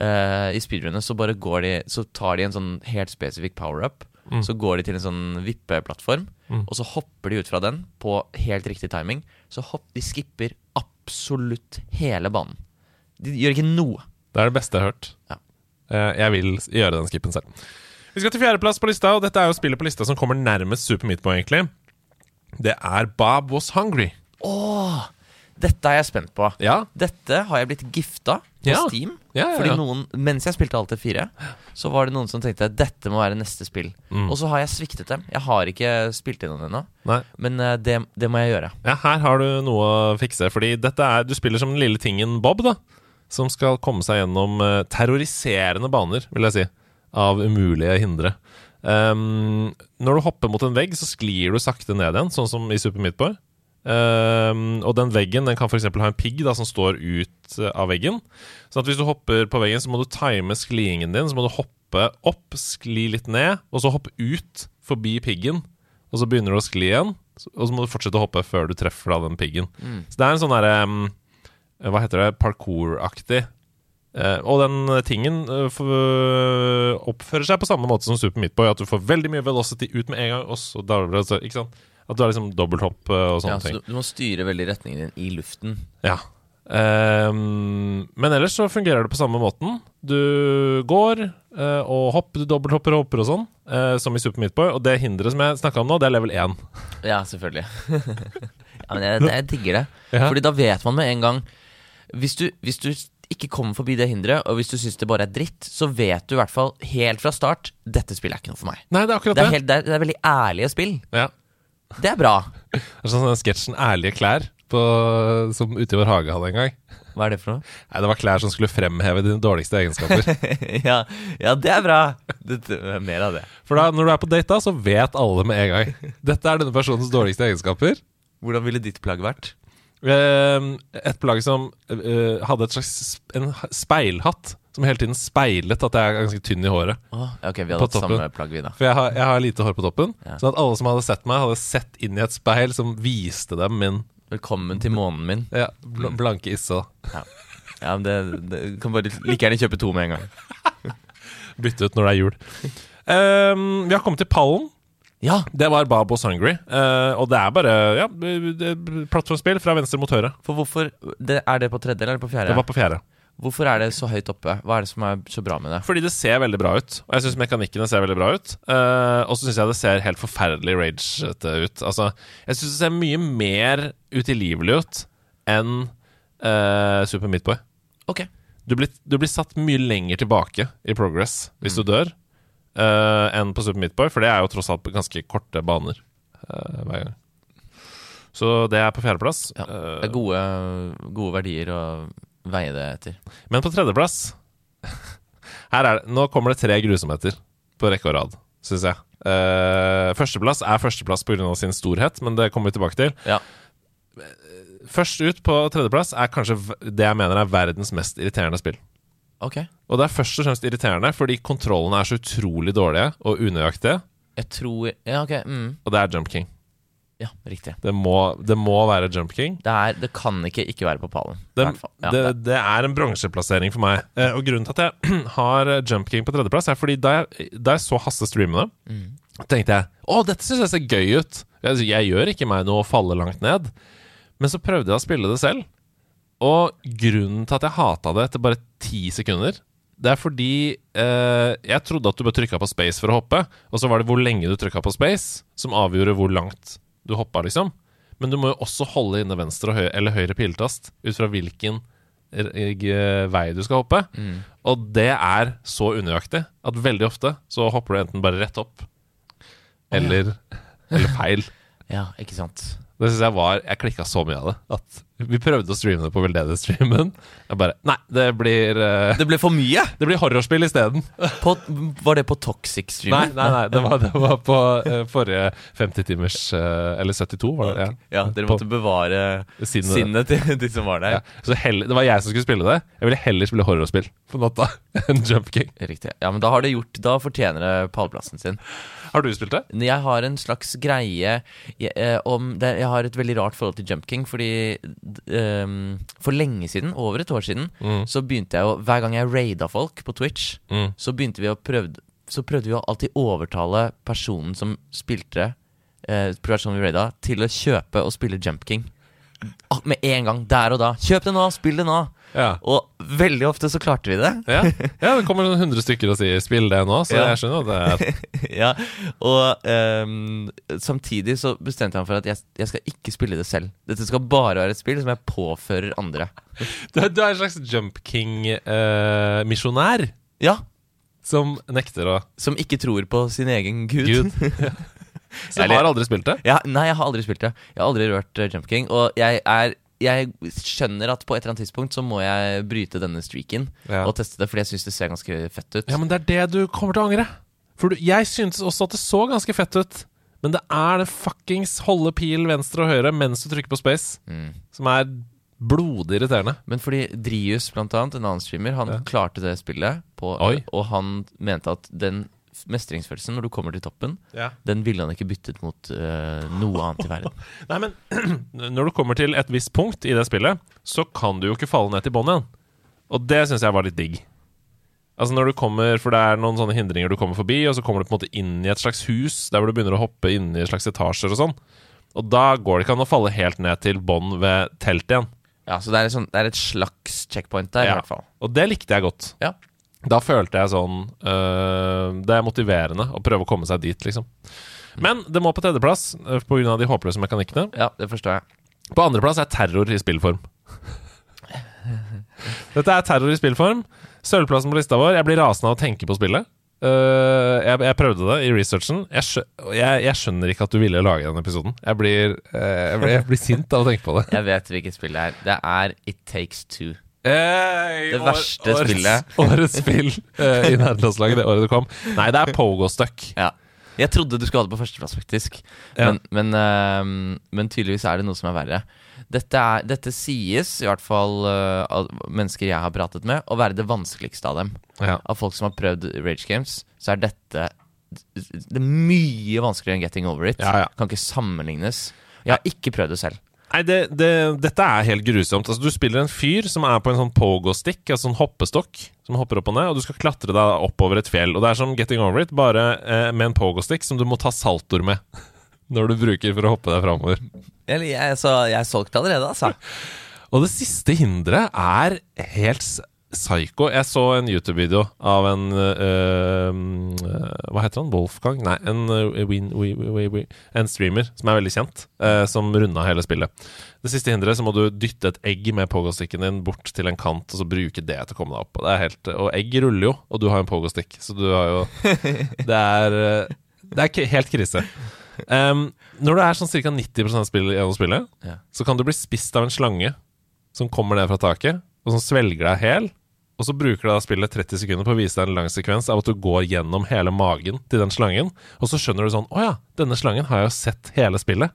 uh, i speedrunnet, så bare går de Så tar de en sånn helt spesifikk power-up. Mm. Så går de til en sånn vippeplattform, Mm. og så hopper de ut fra den på helt riktig timing. Så hopp, de skipper absolutt hele banen. De gjør ikke noe. det er det beste jeg har hørt. Ja. Eh, jeg vil gjøre den skippen selv. Vi skal til fjerdeplass på lista, og dette er jo spillet på lista som kommer nærmest Super Meat Boy, egentlig. Det er Bob Was Hungry. Åh, dette er jeg spent på. Ja, Dette har jeg blitt gifta på Ja. Steam. ja, ja. Fordi noen, Mens jeg spilte Alt fire, så var det noen som tenkte dette må være neste spill. Mm. Og så har jeg sviktet dem. Jeg har ikke spilt inn den ennå, men eh, det, det må jeg gjøre. Ja, her har du noe å fikse, fordi dette er Du spiller som den lille tingen Bob, da. Som skal komme seg gjennom eh, terroriserende baner, vil jeg si. Av umulige hindre. Um, når du hopper mot en vegg, så sklir du sakte ned igjen, sånn som i Super Meat Boy. Um, og den veggen den kan f.eks. ha en pigg da, som står ut eh, av veggen. Så at hvis du hopper på veggen, så må du time skliingen din. Så må du hoppe opp, skli litt ned, og så hoppe ut forbi piggen. Og så begynner du å skli igjen, og så må du fortsette å hoppe før du treffer da den piggen. Så det er en sånn derre um, Hva heter det? Parkour-aktig. Uh, og den tingen uh, for, uh, oppfører seg på samme måte som Super Meatboy. At du får veldig mye velocity ut med en gang, og så da, så, ikke sant? At du har liksom dobbelthopp eh, og sånne Ja, så ting. du, du må styre veldig retningen din i luften. Ja. Um, men ellers så fungerer det på samme måten. Du går uh, og hopper, du dobbelthopper og hopper og sånn, uh, som i Super Meatboy. Og det hinderet som jeg snakka om nå, det er level 1. Ja, selvfølgelig. ja, men jeg, jeg digger det. Ja. Fordi da vet man med en gang Hvis du, hvis du ikke kommer forbi det hinderet, og hvis du syns det bare er dritt, så vet du i hvert fall helt fra start dette spillet er ikke noe for meg. Nei, det er akkurat Det det. er, helt, det er, det er veldig ærlige spill. Ja. Det er bra. Det er sånn den sketsjen 'Ærlige klær' på, som ute i vår hage hadde en gang. Hva er det for noe? Nei, Det var klær som skulle fremheve dine dårligste egenskaper. ja, ja, det er bra. Det, mer av det. For da, når du er på date, da, så vet alle med en gang. Dette er denne personens dårligste egenskaper. Hvordan ville ditt plagg vært? Eh, et plagg som eh, hadde et slags en speilhatt, som hele tiden speilet at jeg er ganske tynn i håret. Oh, ok, vi hadde samme plagg, vi, da. For jeg har, jeg har lite hår på toppen. Ja. Sånn at alle som hadde sett meg, hadde sett inn i et speil som viste dem min Velkommen til månen min. ja, bl blanke isse. Ja, men det, det kan bare like gjerne kjøpe to med en gang. Bytte ut når det er jul. Um, vi har kommet til pallen. Ja, Det var Babos Sungry. Uh, og det er bare ja, plattformspill fra venstre mot høyre. for hvorfor det, Er det på tredje eller på fjerde? Det var på fjerde. Hvorfor er det så høyt oppe? Hva er det som er så bra med det? Fordi det ser veldig bra ut. Og jeg syns mekanikkene ser veldig bra ut. Uh, og så syns jeg det ser helt forferdelig ragete ut. Altså, jeg syns det ser mye mer utilgivelig ut enn uh, Super Meat Boy. Ok Du blir, du blir satt mye lenger tilbake i progress hvis du dør, uh, enn på Super Meat Boy, for det er jo tross alt på ganske korte baner hver gang. Så det er på fjerdeplass. Ja, Det er gode, gode verdier å veie det etter. Men på tredjeplass Her er det, Nå kommer det tre grusomheter på rekke og rad, syns jeg. Uh, førsteplass er førsteplass pga. sin storhet, men det kommer vi tilbake til. Ja. først ut på tredjeplass er kanskje det jeg mener er verdens mest irriterende spill. Okay. Og det er først og fremst irriterende fordi kontrollene er så utrolig dårlige og unøyaktige, Jeg tror Ja, okay. Mm. og det er Jump King. Ja, riktig. Det må, det må være Jump King. Det, er, det kan ikke ikke være på pallen. Det. Ja, det, det- er en bronseplassering for meg. Eh, og grunnen til at jeg har eh, Jump King på tredjeplass, er fordi da jeg, da jeg så Hasse streame det, Mm. tenkte jeg å, dette syns jeg ser gøy ut. Jeg, jeg gjør ikke meg noe å falle langt ned. Men så prøvde jeg å spille det selv. Og grunnen til at jeg hata det etter bare ti sekunder, det er fordi eh, jeg trodde at du bare trykka på space for å hoppe, og så var det hvor lenge du trykka på space, som avgjorde hvor langt du hoppa, liksom. Men du må jo også holde inne venstre og høy eller høyre piletast ut fra hvilken vei du skal hoppe. Mm. Og det er så unøyaktig at veldig ofte så hopper du enten bare rett opp eller, eller feil. ja, ikke sant. Det synes jeg var Jeg klikka så mye av det. At Vi prøvde å streame det på veldedighetsstreamen. Jeg bare Nei, det blir uh, Det ble for mye! Det blir horrorspill isteden. På, var det på Toxic Nei, streamen? nei, nei. Det var, det var på uh, forrige 50-timers Eller 72, var det? Ja. Ja, dere måtte bevare Sinnet. sinnet til de som var der. Ja. Så heller, det var jeg som skulle spille det. Jeg ville heller spille horrorspill på natta enn Jump King. Riktig. Ja, men da har det gjort Da fortjener det pallplassen sin. Har du spilt det? Jeg har en slags greie eh, om det, Jeg har et veldig rart forhold til Jump King, fordi ehm, For lenge siden, over et år siden, Mm. så begynte jeg å Hver gang jeg raida folk på Twitch, Mm. så begynte vi å prøve Så prøvde vi å alltid overtale personen som spilte eh, personen vi raida, til å kjøpe og spille Jump King. Med en gang. Der og da. Kjøp det nå! Spill det nå! Ja. Og veldig ofte så klarte vi det. Ja. ja, det kommer sånn 100 stykker og sier 'spill det nå', så Ja. jeg skjønner at det er ja, og um, samtidig så bestemte jeg meg for at jeg, jeg skal ikke spille det selv. Dette skal bare være et spill som jeg påfører andre. Du du er en slags Jump King-misjonær Ja, som nekter å Som ikke tror på sin egen gud. Gud. Så du har aldri spilt det? Ja, nei, jeg har aldri spilt det. Jeg har aldri rørt eh, Jump King. Og jeg er jeg skjønner at på et eller annet tidspunkt så må jeg bryte denne streaken Ja. og teste det, fordi jeg syns det ser ganske fett ut. Ja, men det er det du kommer til å angre. For du, jeg syntes også at det så ganske fett ut. Men det er det fuckings holde pil venstre og høyre mens du trykker på space, Mm. som er blodig irriterende. Men fordi Drius, blant annet, en annen streamer, han Ja. klarte det spillet, på, og han mente at den mestringsfølelsen når du kommer til toppen, Ja. den ville han ikke byttet mot uh, noe annet i verden. Nei, men når du kommer til et visst punkt i det spillet, så kan du jo ikke falle ned til bånn igjen. Og det syns jeg var litt digg. Altså når du kommer, For det er noen sånne hindringer du kommer forbi, og så kommer du på en måte inn i et slags hus, der hvor du begynner å hoppe inn i et slags etasjer og sånn. Og da går det ikke an å falle helt ned til bånn ved teltet igjen. Ja, Så det er, et det er et slags checkpoint der, Ja. i hvert fall. Og det likte jeg godt. Ja. Da følte jeg sånn øh, Det er motiverende å prøve å komme seg dit, liksom. Men det må på tredjeplass pga. på grunn av de håpløse mekanikkene. Ja, det forstår jeg. På andreplass er terror i spillform. Dette er terror i spillform. Sølvplassen på lista vår. Jeg blir rasende av å tenke på spillet. Uh, jeg, jeg prøvde det i researchen. Jeg, skjø jeg, jeg skjønner ikke at du ville lage den episoden. Jeg blir, uh, jeg blir, blir sint av å tenke på det. Jeg vet hvilket spill det er. Det er It Takes Two. Hey, Det verste år, spillet. Årets spill øh, i nærlandslaget det året det kom. Nei, det er Pogo Stuck. Ja. Jeg trodde du skulle ha det på førsteplass, faktisk. Ja. Men, men, ehm, men tydeligvis er det noe som er verre. Dette, er, dette sies, i hvert fall eh, av mennesker jeg har pratet med, å være det vanskeligste av dem. Ja. Av folk som har prøvd Rage Games, så er dette det er mye vanskeligere enn Getting Over It. Ja. Kan ikke sammenlignes. Jeg har ikke prøvd det selv. Nei, det, det, dette er helt grusomt. Altså, du spiller en fyr som er på en sånn pogo-stick, altså en hoppestokk, som hopper opp og ned, og du skal klatre deg oppover et fjell. Og det er som Getting Over It, bare eh, med en pogo-stick som du må ta saltoer med. Når du bruker for å hoppe deg framover. Eller jeg, så jeg er solgt allerede, altså. Og det siste hinderet er helt psycho. Jeg så en YouTube-video av en øh, Hva heter han? Wolfgang? Nei, en, uh, win, wi, wi, wi, en streamer som er veldig kjent, uh, som runda hele spillet. Det siste hinderet så må du dytte et egg med pogo-sticken din bort til en kant, og så bruke det til å komme deg opp. Helt, og egg ruller jo, og du har en pogo-stick, så du har jo Det er, det er helt krise. Um, når du er sånn ca. 90 spill gjennom spillet, Ja. så kan du bli spist av en slange som kommer ned fra taket, og som svelger deg hel. Og så bruker du da spillet 30 sekunder på å vise deg en lang sekvens av at du går gjennom hele magen til den slangen, og så skjønner du sånn Å ja, denne slangen har jeg jo sett hele spillet.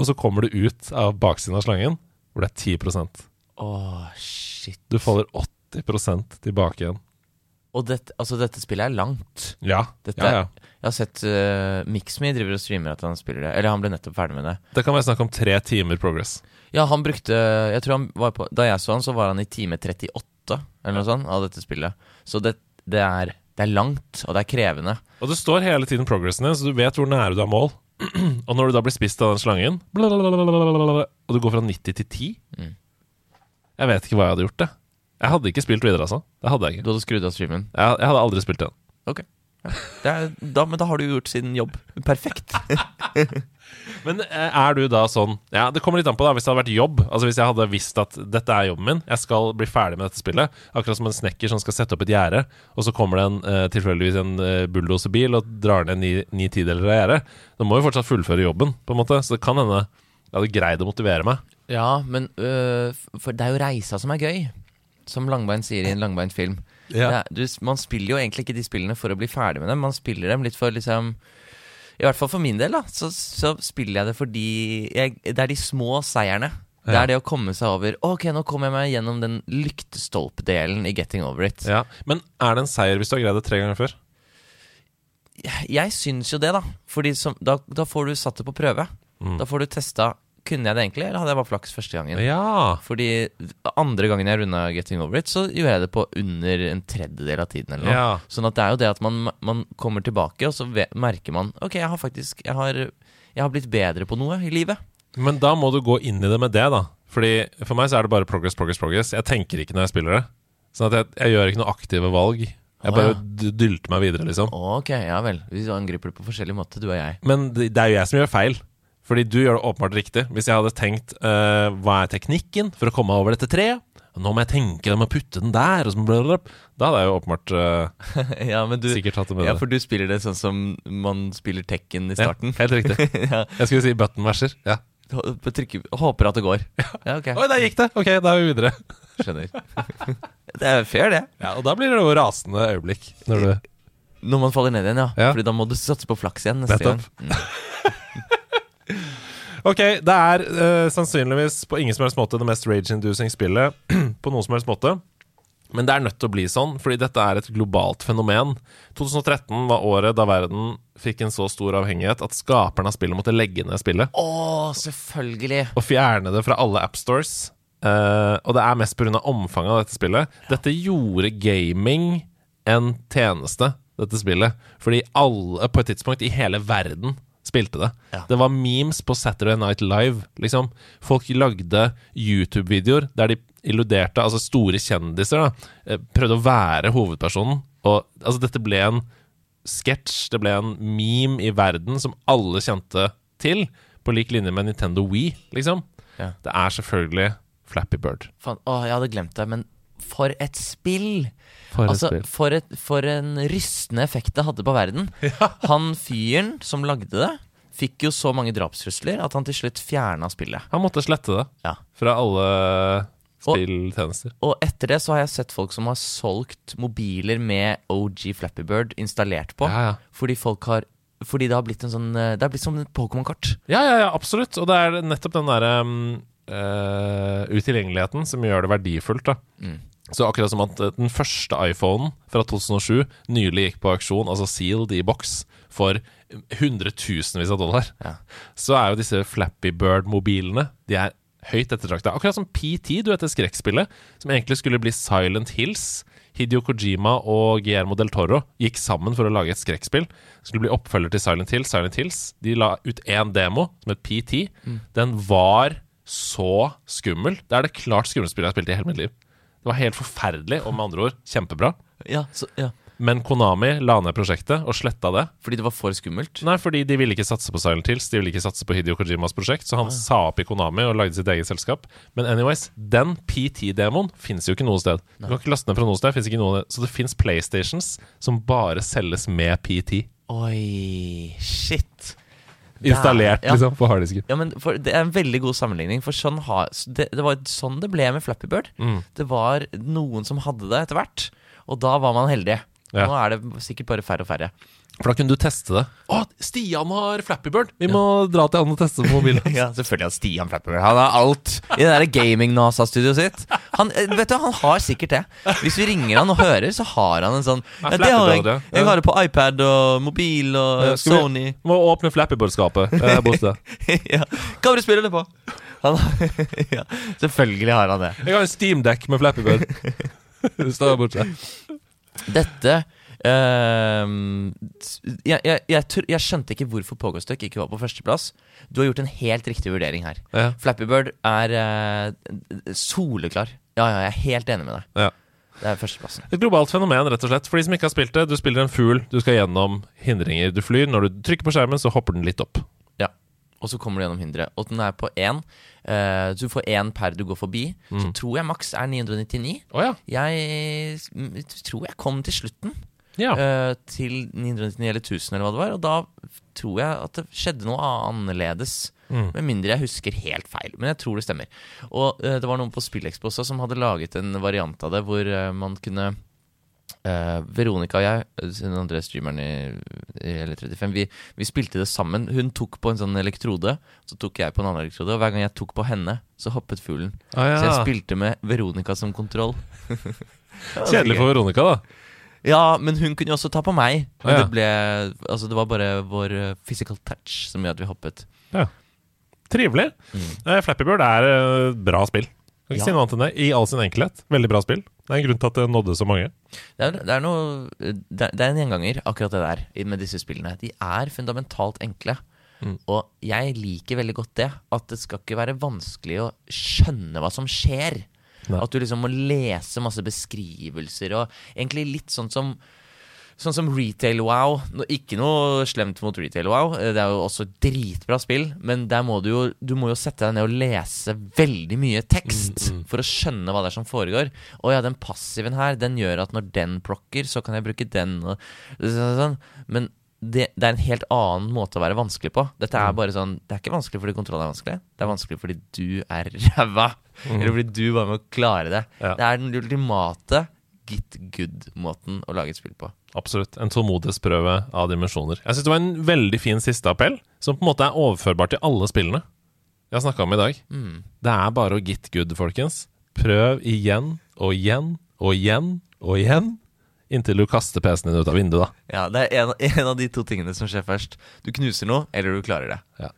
Og så kommer du ut av baksiden av slangen, hvor det er 10% Åh, shit. Du faller 80 tilbake igjen. Og dette, altså, dette spillet er langt. Ja. Dette ja, ja. Jeg har sett uh, Mixme driver og streamer at han spiller det. Eller han ble nettopp ferdig med det. Det kan være snakk om tre timer progress. Ja, han brukte Jeg tror han var på Da jeg så han, så var han i time 38 eller noe sånt av dette spillet. Så det, det, er, det er langt, og det er krevende. Og det står hele tiden progressen din, så du vet hvor nære du er mål. og når du da blir spist av den slangen, og du går fra 90 til 10 Mm. Jeg vet ikke hva jeg hadde gjort, det. Jeg hadde ikke spilt videre, altså. Det hadde jeg ikke. Du hadde skrudd av streamen. Jeg, jeg hadde aldri spilt igjen. Ok. Ja. Er, da, men da har du gjort sin jobb perfekt. Men eh, er du da sånn Ja, det kommer litt an på da hvis det hadde vært jobb. Altså Hvis jeg hadde visst at dette er jobben min, jeg skal bli ferdig med dette spillet. Akkurat som en snekker som skal sette opp et gjerde, og så kommer det en, uh, tilfeldigvis en uh, bulldoserbil og drar ned ni, ni tideler av gjerdet. Da må jo fortsatt fullføre jobben, på en måte. Så det kan hende jeg hadde greid å motivere meg. ja, men øh, For det er jo reisa som er gøy. Som Langbein sier i en Langbein film. Det er, du, man spiller jo egentlig ikke de spillene for å bli ferdig med dem. Man spiller dem litt for liksom I hvert fall for min del, da. Så, så spiller jeg det fordi jeg, Det er de små seierne. Det er det å komme seg over Ok, nå kommer jeg meg gjennom den lyktestolpdelen i Getting Over It. Ja, Men er det en seier hvis du har greid det tre ganger før? Jeg syns jo det, da. Fordi som, da, da får du satt det på prøve. Mm. Da får du testa Kunne jeg det egentlig, eller hadde jeg bare flaks første gangen? Ja. Fordi andre gangen jeg runda Getting Over It, så gjorde jeg det på under en tredjedel av tiden. eller noe ja. Sånn at det er jo det at man, man kommer tilbake, og så merker man Ok, jeg har faktisk jeg har, jeg har blitt bedre på noe i livet. Men da må du gå inn i det med det, da. Fordi For meg så er det bare progress, progress, progress. Jeg tenker ikke når jeg spiller det. Sånn at jeg, jeg gjør ikke noe aktive valg. Jeg bare dylter meg videre, liksom. Ok, ja vel. Vi angriper det på forskjellig måte, du og jeg. Men det, det er jo jeg som gjør feil. Fordi du gjør det åpenbart riktig. Hvis jeg hadde tenkt uh, hva er teknikken for å komme over dette treet, nå må jeg tenke, jeg må putte den der, og så. Da hadde jeg jo åpenbart uh, ja, men du sikkert hatt det med Ja, det. for du spiller det sånn som man spiller Tekken i starten. Ja, helt riktig. ja. Jeg skulle si button-verser. Ja. Hå- håper at det går. Ja, ok. Oi, der gikk det! Ok, da er vi videre. Skjønner. det er fair, det. Ja, Og da blir det jo rasende øyeblikk. Når du Når man faller ned igjen, ja. Ja. Fordi da må du satse på flaks igjen neste Nettopp. gang. Mm. Ok, det er uh, sannsynligvis på ingen som helst måte det mest rage-inducing spillet på noen som helst måte. Men det er nødt til å bli sånn, fordi dette er et globalt fenomen. 2013 var året da verden fikk en så stor avhengighet at skaperne av spillet måtte legge ned spillet Åh, selvfølgelig! og fjerne det fra alle appstores. Uh, og det er mest pga. omfanget av dette spillet. Dette gjorde gaming en tjeneste, dette spillet. Fordi alle på et tidspunkt i hele verden spilte det. Ja. Det var memes på Saturday Night Live, liksom. Folk lagde YouTube-videoer der de illuderte, altså store kjendiser, da, eh, prøvde å være hovedpersonen. Og altså, dette ble en sketsj, det ble en meme i verden som alle kjente til, på lik linje med Nintendo Wii, liksom. Ja. Det er selvfølgelig Flappy Bird. Fan, å, jeg hadde glemt det, men for et spill! For altså. For, et, for en rystende effekt det hadde på verden. Han fyren som lagde det, fikk jo så mange drapstrusler at han til slutt fjerna spillet. Han måtte slette det Ja. fra alle spilltjenester. Og etter det så har jeg sett folk som har solgt mobiler med OG Flappy Bird installert på. Ja, ja. Fordi folk har Fordi det har blitt en sånn eh, Det har blitt som et Pokémon-kart. Ja, ja, ja, absolutt. Og det er nettopp den derre um, uh, utilgjengeligheten som gjør det verdifullt. da Mm. Så akkurat som at eh, den første iPhonen fra 2007 nylig gikk på auksjon, altså sealed i boks, for hundretusenvis av dollar, Ja. så er jo disse Flappy Bird-mobilene De er høyt ettertrakta. Akkurat som PT, du vet det skrekkspillet, som egentlig skulle bli Silent Hills. Hidio Kojima og Guillermo del Toro gikk sammen for å lage et skrekkspill. Det skulle bli oppfølger til Silent Hills. Silent Hills De la ut én demo som het PT. Den var så skummel. Det er det klart skumleste spillet jeg har spilt i hele mitt liv. Det var helt forferdelig, og med andre ord kjempebra. Ja, så, ja. Men Konami la ned prosjektet og sletta det. Fordi det var for skummelt? Nei, fordi de ville ikke satse på Silent Hills. De ville ikke satse på Hidio Kojimas prosjekt, så han sa opp i Konami og lagde sitt eget selskap. Men anyways, den PT-demoen fins jo ikke noe sted. Du kan ikke laste ned fra noe sted, finnes ikke noe Så det fins PlayStations som bare selges med PT. Oi, shit. Installert, ja. liksom, på harddisken. Ja, men for, Det er en veldig god sammenligning. For sånn ha, det, det var sånn det ble med Flappy Bird. Mm. Det var noen som hadde det etter hvert, og da var man heldig. Nå er det sikkert bare færre og færre. For da kunne du teste det. Å, Stian har Flappy Bird! Vi må dra til han og teste på mobilen. Ja, selvfølgelig har Stian Flappebird. Han har alt i det gaming-NASA-studioet sitt. Han, eh, vet du, han har sikkert det. Hvis vi ringer han og hører, så har han en sånn Ja, det har jeg. Flappy Bird, jeg har det på iPad og mobil og Ja, skal vi- Sony. Må åpne Flappy Bird-skapet eh, borte. ja. Hva vil du spille det på? Han, ja, selvfølgelig har han det. Jeg har en Steam-dekk med Flappy Bird. Dette ehm, jeg, jeg, jeg, jeg skjønte ikke hvorfor Pogostuck ikke var på førsteplass. Du har gjort en helt riktig vurdering her. Ja. Flappy Bird er uh, soleklar. Ja, ja, jeg er helt enig med deg. Ja. Det er førsteplassen. Et globalt fenomen, rett og slett. For de som ikke har spilt det, du spiller en fugl, du skal gjennom hindringer. Du flyr, når du trykker på skjermen, så hopper den litt opp. Ja. Og så kommer du gjennom hinderet. Og den er på én. Uh, du får én per du går forbi. Så tror jeg maks er 999. Oh, ja. Jeg mm, tror jeg kom til slutten. Ja. Uh, til 999 eller 1000 eller hva det var. Og da tror jeg at det skjedde noe annerledes. Mm. Med mindre jeg husker helt feil. Men jeg tror det stemmer. Og uh, det var noen på Spillekspo også som hadde laget en variant av det hvor uh, man kunne Veronica og jeg, den andre streameren i, i L35, vi, vi spilte det sammen. Hun tok på en sånn elektrode, så tok jeg på en annen elektrode. Og hver gang jeg tok på henne, så hoppet fuglen. Ah, ja. Så jeg spilte med Veronica som kontroll. Kjedelig for Veronica, da. Ja, men hun kunne jo også ta på meg. Men ja. det ble Altså, det var bare vår eh, physical touch som gjorde at vi hoppet. Ja. Trivelig. Eh, Flappy Bird er uh, bra spill. Kan ikke Ja. si noe annet enn det. I all sin enkelhet. Veldig bra spill. Det er en grunn til at det nådde så mange. Det er, det er noe det det er en gjenganger, akkurat det der, med disse spillene. De er fundamentalt enkle. Mm. Og jeg liker veldig godt det. At det skal ikke være vanskelig å skjønne hva som skjer. Nei. At du liksom må lese masse beskrivelser, og egentlig litt sånn som Sånn som Retail Wow. Ikke noe slemt mot Retail Wow. eh, Det er jo også dritbra spill, men der må du jo Du må jo sette deg ned og lese veldig mye tekst Mm, for å skjønne hva det er som foregår. Og ja, den passiven her, den gjør at når den plokker så kan jeg bruke den og sånn. sånn. Men det, det er en helt annen måte å være vanskelig på. Dette Mm. er bare sånn Det er ikke vanskelig fordi kontroll er vanskelig. Det er vanskelig fordi du er ræva. Eller fordi du bare må klare det. Mm. Ja. Det er den ultimate get good-måten å lage et spill på. Absolutt. En tålmodighetsprøve av dimensjoner. Jeg syns det var en veldig fin siste appell, som på en måte er overførbar til alle spillene jeg har snakka om i dag. Mm. Det er bare å get good, folkens. Prøv igjen og igjen og igjen og igjen. Inntil du kaster PC-en din ut av vinduet, da. Ja, Det er en, en av de to tingene som skjer først. Du knuser noe, eller du klarer det.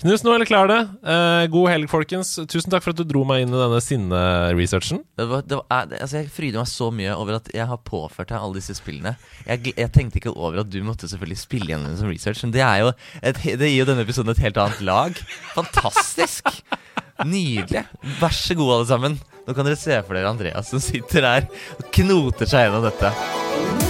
Knus noe, eller klar det. Eh, god helg, folkens. Tusen takk for at du dro meg inn i denne sinne-researchen. Eh, altså jeg fryder meg så mye over at jeg har påført deg alle disse spillene. Jeg, jeg tenkte ikke over at du måtte selvfølgelig spille det som research, men det, jo et, det gir jo denne episoden et helt annet lag. Fantastisk! Nydelig. Vær så god, alle sammen. Nå kan dere se for dere Andreas som sitter her og knoter seg gjennom dette.